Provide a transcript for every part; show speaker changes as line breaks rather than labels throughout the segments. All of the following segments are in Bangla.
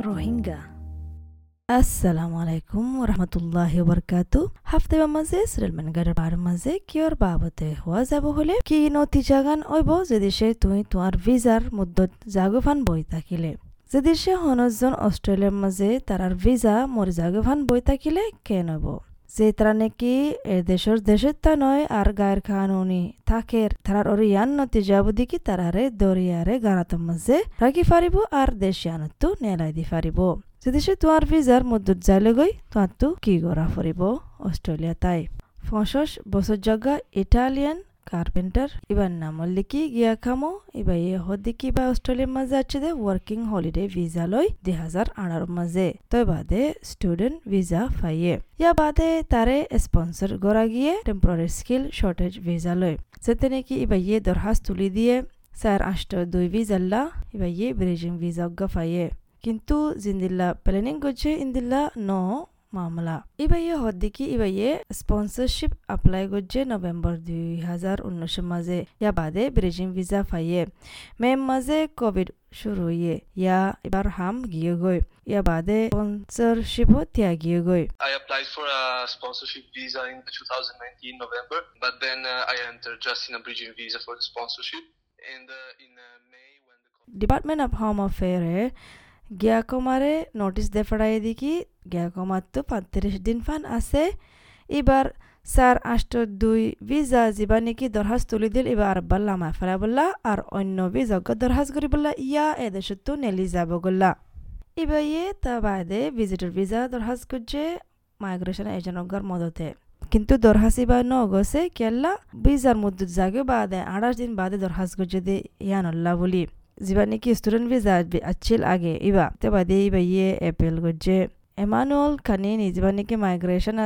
রোহিঙ্গা আসসালামু আলাইকুম রহমতুল্লাহ বরকাত হাফতে মাঝে সিরেলমান গাড়ির বার মাঝে কিয়র বাবতে হওয়া যাব হলে কি নতিজা জাগান ওইব যে দেশে তুই তোমার ভিজার মুদ্দত জাগুফান বই থাকিলে যে দেশে হনজন অস্ট্রেলিয়ার মাঝে তারার ভিজা মরি জাগুফান বই থাকিলে কেন নব যে তারা নাকি দেশের দেশের তা নয়, আর গায়ের উনি থাকে তারার ওর ইয়ান নতিজা বুদ্ধি কি তারারে দরিয়ারে গানাত মাঝে রাখি ফারিব, আর দেশিয়ানতো নেলাই দি ফারিব। যদি সে তোমার ভিজার মধ্যত যাইলে গই তোমার তো কি গড়া ফরিব অস্ট্রেলিয়া তাই। পঞ্চাশ বছর জগা ইটালিয়ান কার্পেন্টার ইবার নামল লিখি গিয়া খামো। ইবা ইয়ে হদিকি বা অস্ট্রেলিয়ার মাঝে আছে দে ওয়ার্কিং হলিডে ভিসা লই দুই হাজার আঠারো মাঝে। তই বাদে স্টুডেন্ট ভিসা ফাইয়ে। ইয়া বাদে তারে স্পন্সর গড়া গিয়ে টেম্পোরারি স্কিল শর্টেজ ভিসা লই যেতে নাকি ইবা ইয়ে দরখাস্ত তুলি দিয়ে, স্যার আষ্ট দুই ভিজাল্লা ইবা ইয়ে ব্রিজিং ভিসা অজ্ঞা ফাইয়ে। কিন্তু জিন্দিল্লা প্ল্যানিং করছে, ইন্দিল্লা ন মামলা ইবাইয়ে হদ্দিকি ইবাইয়ে স্পন্সরশিপ অ্যাপ্লাই করছে নভেম্বর দুই হাজার উনিশের মাঝে ইয়া বাদে ব্রিজিং ভিসা ফাইয়ে মে মাঝে কোভিড শুরু হইয়ে ইয়া এবার হাম গিয়ে গই ইয়া বাদে স্পন্সরশিপ তিয়া গিয়ে গই
I applied for a sponsorship visa in 2019 November, but then uh, I entered just in a bridging visa for the sponsorship. And uh, in uh, May, when the
department of home অ্যাফেয়ারে গিয়াকমারে নোটিস দে ফড়াই দিকি গিয়াকমার তো পঁয়ত্রিশ দিন ফান আছে এবার স্যার আষ্ট দুই ভিজা যিবা নেকি দরখাস্ত তুলি দিল এবার আব্বাল লামায় ফেলা বললা আর অন্য ভিজজ্ঞ দরখাস্ত করি বললা ইয়া এদেশত নেলি যাব গল্লা এবার ইয়ে তা বাদে ভিজিটর ভিজা দরখাস্ত করছে মাইগ্রেশন এজেন্টগর মদতে কিন্তু দরহাসি বা ন গছে কেল্লা ভিজার মধ্যে জাগে বাদে আঠাশ দিন বাদে দরখাস্ত করছে দে ইয়ানল্লা বলি যিবা নেকি স্টুডেন্ট ভিজা আছিল আগে? ইবা, তে বাদে ইবা ইয়ে এপেল করছে এমানুয়েল কানিনি যিবা নেকি মাইগ্রেশন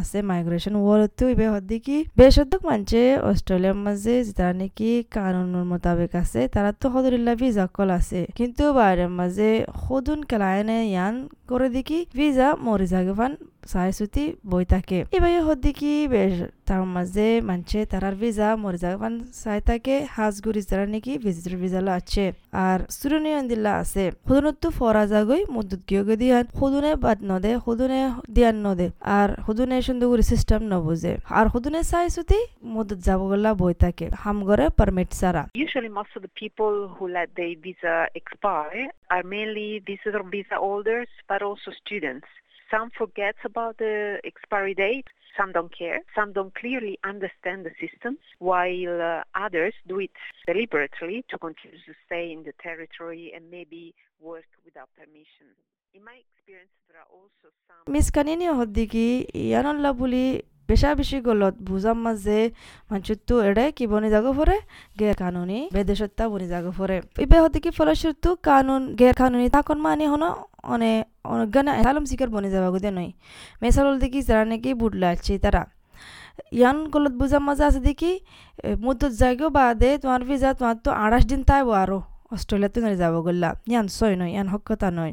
আছে মাইগ্রেশন ওয়ারতো ইবে হদ্দি কি? বেশদ্দক মানছে অস্ট্রেলিয়ার মাঝে যারা নাকি কানুনের মোতাবেক আছে, তারা তো হদরিল্লা ভিজা কল আছে। কিন্তু বাইরের মাঝে সদুন কেলায়নে ইয়ান করে দেখি ভিজা মরি জাগে ফান চাই বই থাকে এবার হদ্দি কি বেশ তার মাঝে মানছে তারার ভিজা মরি জাগে ফান চাই থাকে হাজগুড়ি যারা নাকি ভিজিটর ভিজালো আছে আর স্টুডেন্ট দিল্লা আছে সদুনতো ফরা যাগই মদ্দুত গিয়ে দিয়ান সদুনে বাদ নদে সদুনে দিয়ান নদে আর সদুনে সুন্দরগুড়ি সিস্টেম নবুঝে আর সদুনে চাই চুতি মদ্দুত যাব গলা বই থাকে হামগরে পারমিট সারা
Usually, most of the people who let their visa expire are mainly visitor visa holders, but also students. Some forget about the expiry date. Some don't care. Some don't clearly understand the system, while uh, others do it deliberately to continue to stay in the territory and maybe work without permission. In my experience, there are also some.
মিস কানিনি হদ্দিকি ইয়ানল্লা বুলি বেশা বেশি গলত বুঝাম মাঝে মানচুত্তু এড়ে কি বনি জাগো ফরে গে কানুনি বেদেশত্তা বনি জাগো ফরে ইবে হদ্দিকি ফলস্বরূপ কানুন গে কানুনি তাকন মানে হনো অনে অনজ্ঞান আলম শিকার বনি যাবা গুদে নই মেসাল দেখি যারা নাকি বুটলা আছে তারা ইয়ান গলত বুঝাম মাঝে আছে দেখি মুদ্দত জায়গাও বাদে তোমার ভিজা তোমার তো আঠাশ দিন তাইব আরো অস্ট্রেলিয়াতে নয় যাব গল্লা ইয়ান সয় নয় ইয়ান হকতা নয়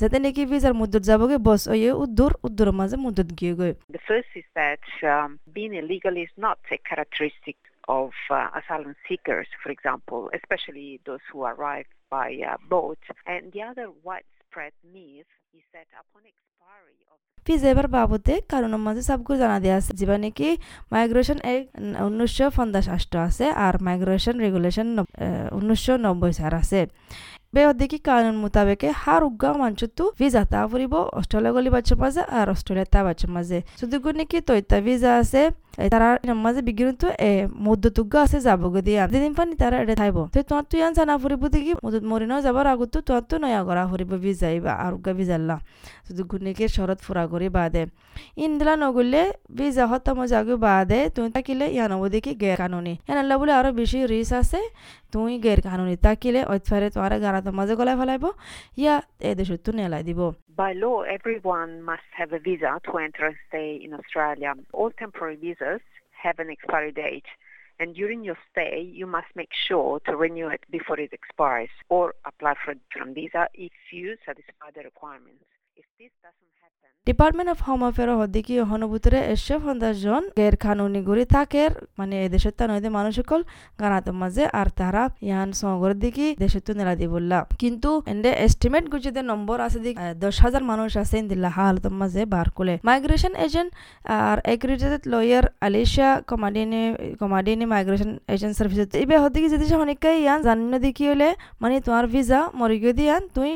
যাতে নাকি ভিজার মুদ্দত যাবগে বস ওয়ে উদ্দুর উদ্দুরের মাঝে মুদ্দত গিয়ে
first is that um, being illegal is not a characteristic of uh, asylum seekers, for example, especially those who arrive by uh, boat. And the other widespread myth
এবার বাবদে কারণের মাঝে সবগুলো জানা দেওয়া আছে। যেবা নাকি মাইগ্রেশন এক উনিশশো পঞ্চাশ আষ্ট আছে আর মাইগ্রেশন রেগুলেশন উনিশশো নব্বই সার আছে। বেহদিকি কানুন মোতাবেকে হার উগা মানচুতু ভিজা তা ফুরিব অস্ট্রেলিয়া গলি বাচ্চার মাঝে আর অস্ট্রেলিয়া তা বাচ্চার মাঝে শুধু নাকি তৈতা ভিজা আছে তারা মাঝে বিজ্ঞান এ মধ্যতুগ্য আছে যাবগে দিয়া। দিন পানি তারা এটা থাইব। তো তোমার তুই আনছা না ফুরিব দেখি মরিনাও যাবার আগত তোমার তো নয়া করা ফুরিব ভিজাইবা আর উগা ভিজাল্লা শুধু গুনিকে শরৎ ফুরা করে বাদে। ইন্দিলা নগলে হত্যা মজা বাদে তুই তাকিলে ইয়া নব দেখি গের কানুনি। এনাল্লা বলে আরও বেশি রিস আছে তুই গের কানুনি। তাকিলে ঐতফারে তোমার গারাত মাঝে গলায় ফেলাইব ইয়া এদেশত তো নেলাই দিব।
By law, everyone must have a visa to enter and stay in Australia. All temporary visas have an expiry date. And during your stay, you must make sure to renew it before it expires or apply for a different visa if you satisfy the requirements.
Department of home affair হদ্দিকি হনুভূতরে এসব সন্দাসজন গের কানুনি গড়ি থাকের মানে এ দেশের তা নইদে মানুষ সকল গানাত মাঝে আর তারা ইয়ান সগরের দিকে দেশের তো নেলা দি বললা কিন্তু এন্ডে এস্টিমেট গুজিতে নম্বর আছে দিক দশ হাজার মানুষ আছে ইন্দিল্লা হালতের মাঝে বার করে মাইগ্রেশন এজেন্ট আর এগ্রিটেড লয়ার আলিশা কমাডিনি কমাডিনি মাইগ্রেশন এজেন্ট সার্ভিস ইবে হদ্দিকি যদি সে অনেকাই ইয়ান জানিন দিকি হলে মানে তোমার ভিসা মরি গিয়ে দিয়ান তুই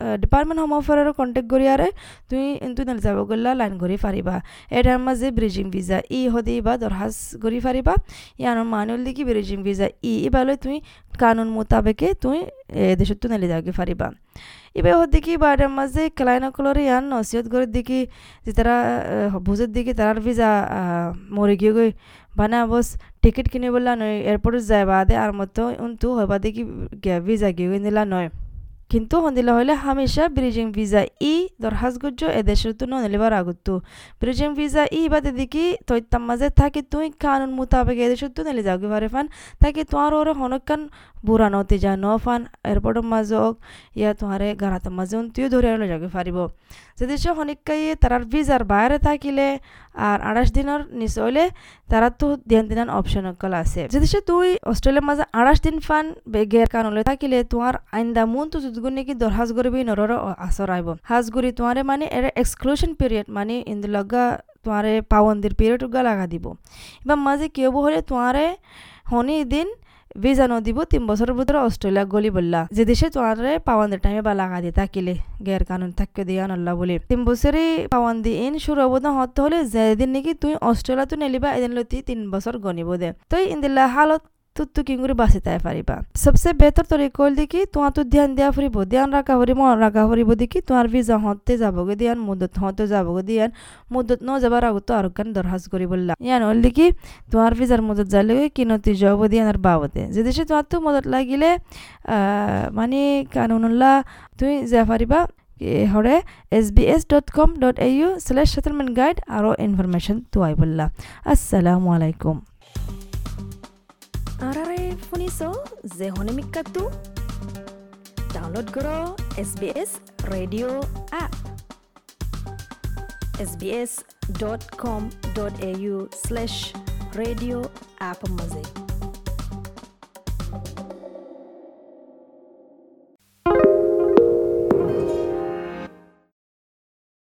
ডিপার্টমেন্ট হোম অফারের কণ্টেক্ট করিয়ারে তুই তুই নাল যাব গল্লা লাইন কৰি পাৰিবা। এটাৰ মাজে ব্ৰিজিং ভিজা ই সদি বা দৰখাজ কৰি পাৰিবা। ইয়াৰ মানুহ দেখি ব্ৰিজিং ভিজা ই ইবালৈ তুই কানুন মোতাবেকে তুই দেশত নালি যাবগে পাৰিবা। ইবে হদ্দিকি বা এটার মাঝে ক্লাইনকলরে ইয়ান নসিহত করে দিকি যে তারা বুঝের দিকে তারার ভিজা মরে গিয়ে গই বানা বস টিকিট কিনে বললা নয় এয়ারপোর্টে যায় বাদে আর মতো উন্তু হবা দেখি ভিজা গিয়ে নিলা নয়। কিন্তু সন্দিলা হলে হামেশা ব্রিজিং ভিজা ই দরখাস্তগজ্য এদেশের তো নলিবার আগতো ব্রিজিং ভিজা ই বাদে দেখি তৈতাম মাঝে থাকি তুই কানুন মোতাবেক এদেশের তো নেলে যাওগে পারে ফান। তাকে তোমার ওরে হনকান বুড়া নতে যা ন ফান। এয়ারপোর্টের মাঝে হোক, ইয়া তোমারে গানাতের মাঝে তুইও ধরে আলো যাগে পারিব যদি সে হনিকাই তারার ভিজার বাইরে থাকিলে আর আঠাশ দিনের নিচে হইলে তারা তো দিন দিনান অপশন অকল আছে। যদি সে তুই অস্ট্রেলিয়ার মাঝে আঠাশ দিন ফান বেগের কানলে থাকিলে তোমার আইন্দা মন তো যদগুণ নাকি দর হাজ করবি নরর আসর আইব হাজ করি তোমারে মানে এর এক্সক্লুশন পিরিয়ড মানে ইন্দু লগা তোমারে পাবন্দির পিরিয়ড গা লাগা দিব। এবার মাঝে কেউ হলে তোমারে হনি দিন ভিজা নদিব তিন বছরের ভিতরে অস্ট্রেলিয়া গলি বললা। যে দেশে তোমারে পাওয়ান্দের টাইমে বা লাগা দিয়ে থাকিলে গের কানুন থাককে দিয়া নল্লা বলে। তিন বছরে পাওয়ান্দি ইন শুরু অবদান হতে হলে যেদিন নাকি তুই অস্ট্রেলিয়া তো নেলিবা এদিন লতি তিন বছর গনিব দে। তুই ইন্দিল্লা হালত তুত্তু কিংগুরি বাঁচি তাই পারিবা। সবসে বেহতর তরিকা হল দেখি তো ধ্যান দেওয়া ফুরিব, ধ্যান রাখা ফুরিব, মন রাখা ফুরিব দেখি, তোমার ভিজা হতে যাবগে দিয়ান, মুদত হতে যাবগে দিয়ান, মুদত ন যাবার আগত আর কান দরহাজ করি বললা। ইয়ান হল দেখি, তোমার ভিজার মুদত যালে কিনতি যাব দিয়ান আর বাবতে। যে দেশে তোমার তো মদত লাগিলে মানে কানুনুল্লাহ তুই যা পারিবা হরে S B S dot com dot A U slash settlement guide আৰু ইনফৰমেশ্যন তো আই বললা। আসসালামু আলাইকুম।
미소 제호네믹 카투 डाउनलोड करो SBS रेडियो ऐप sbs.com.au/radioappmazay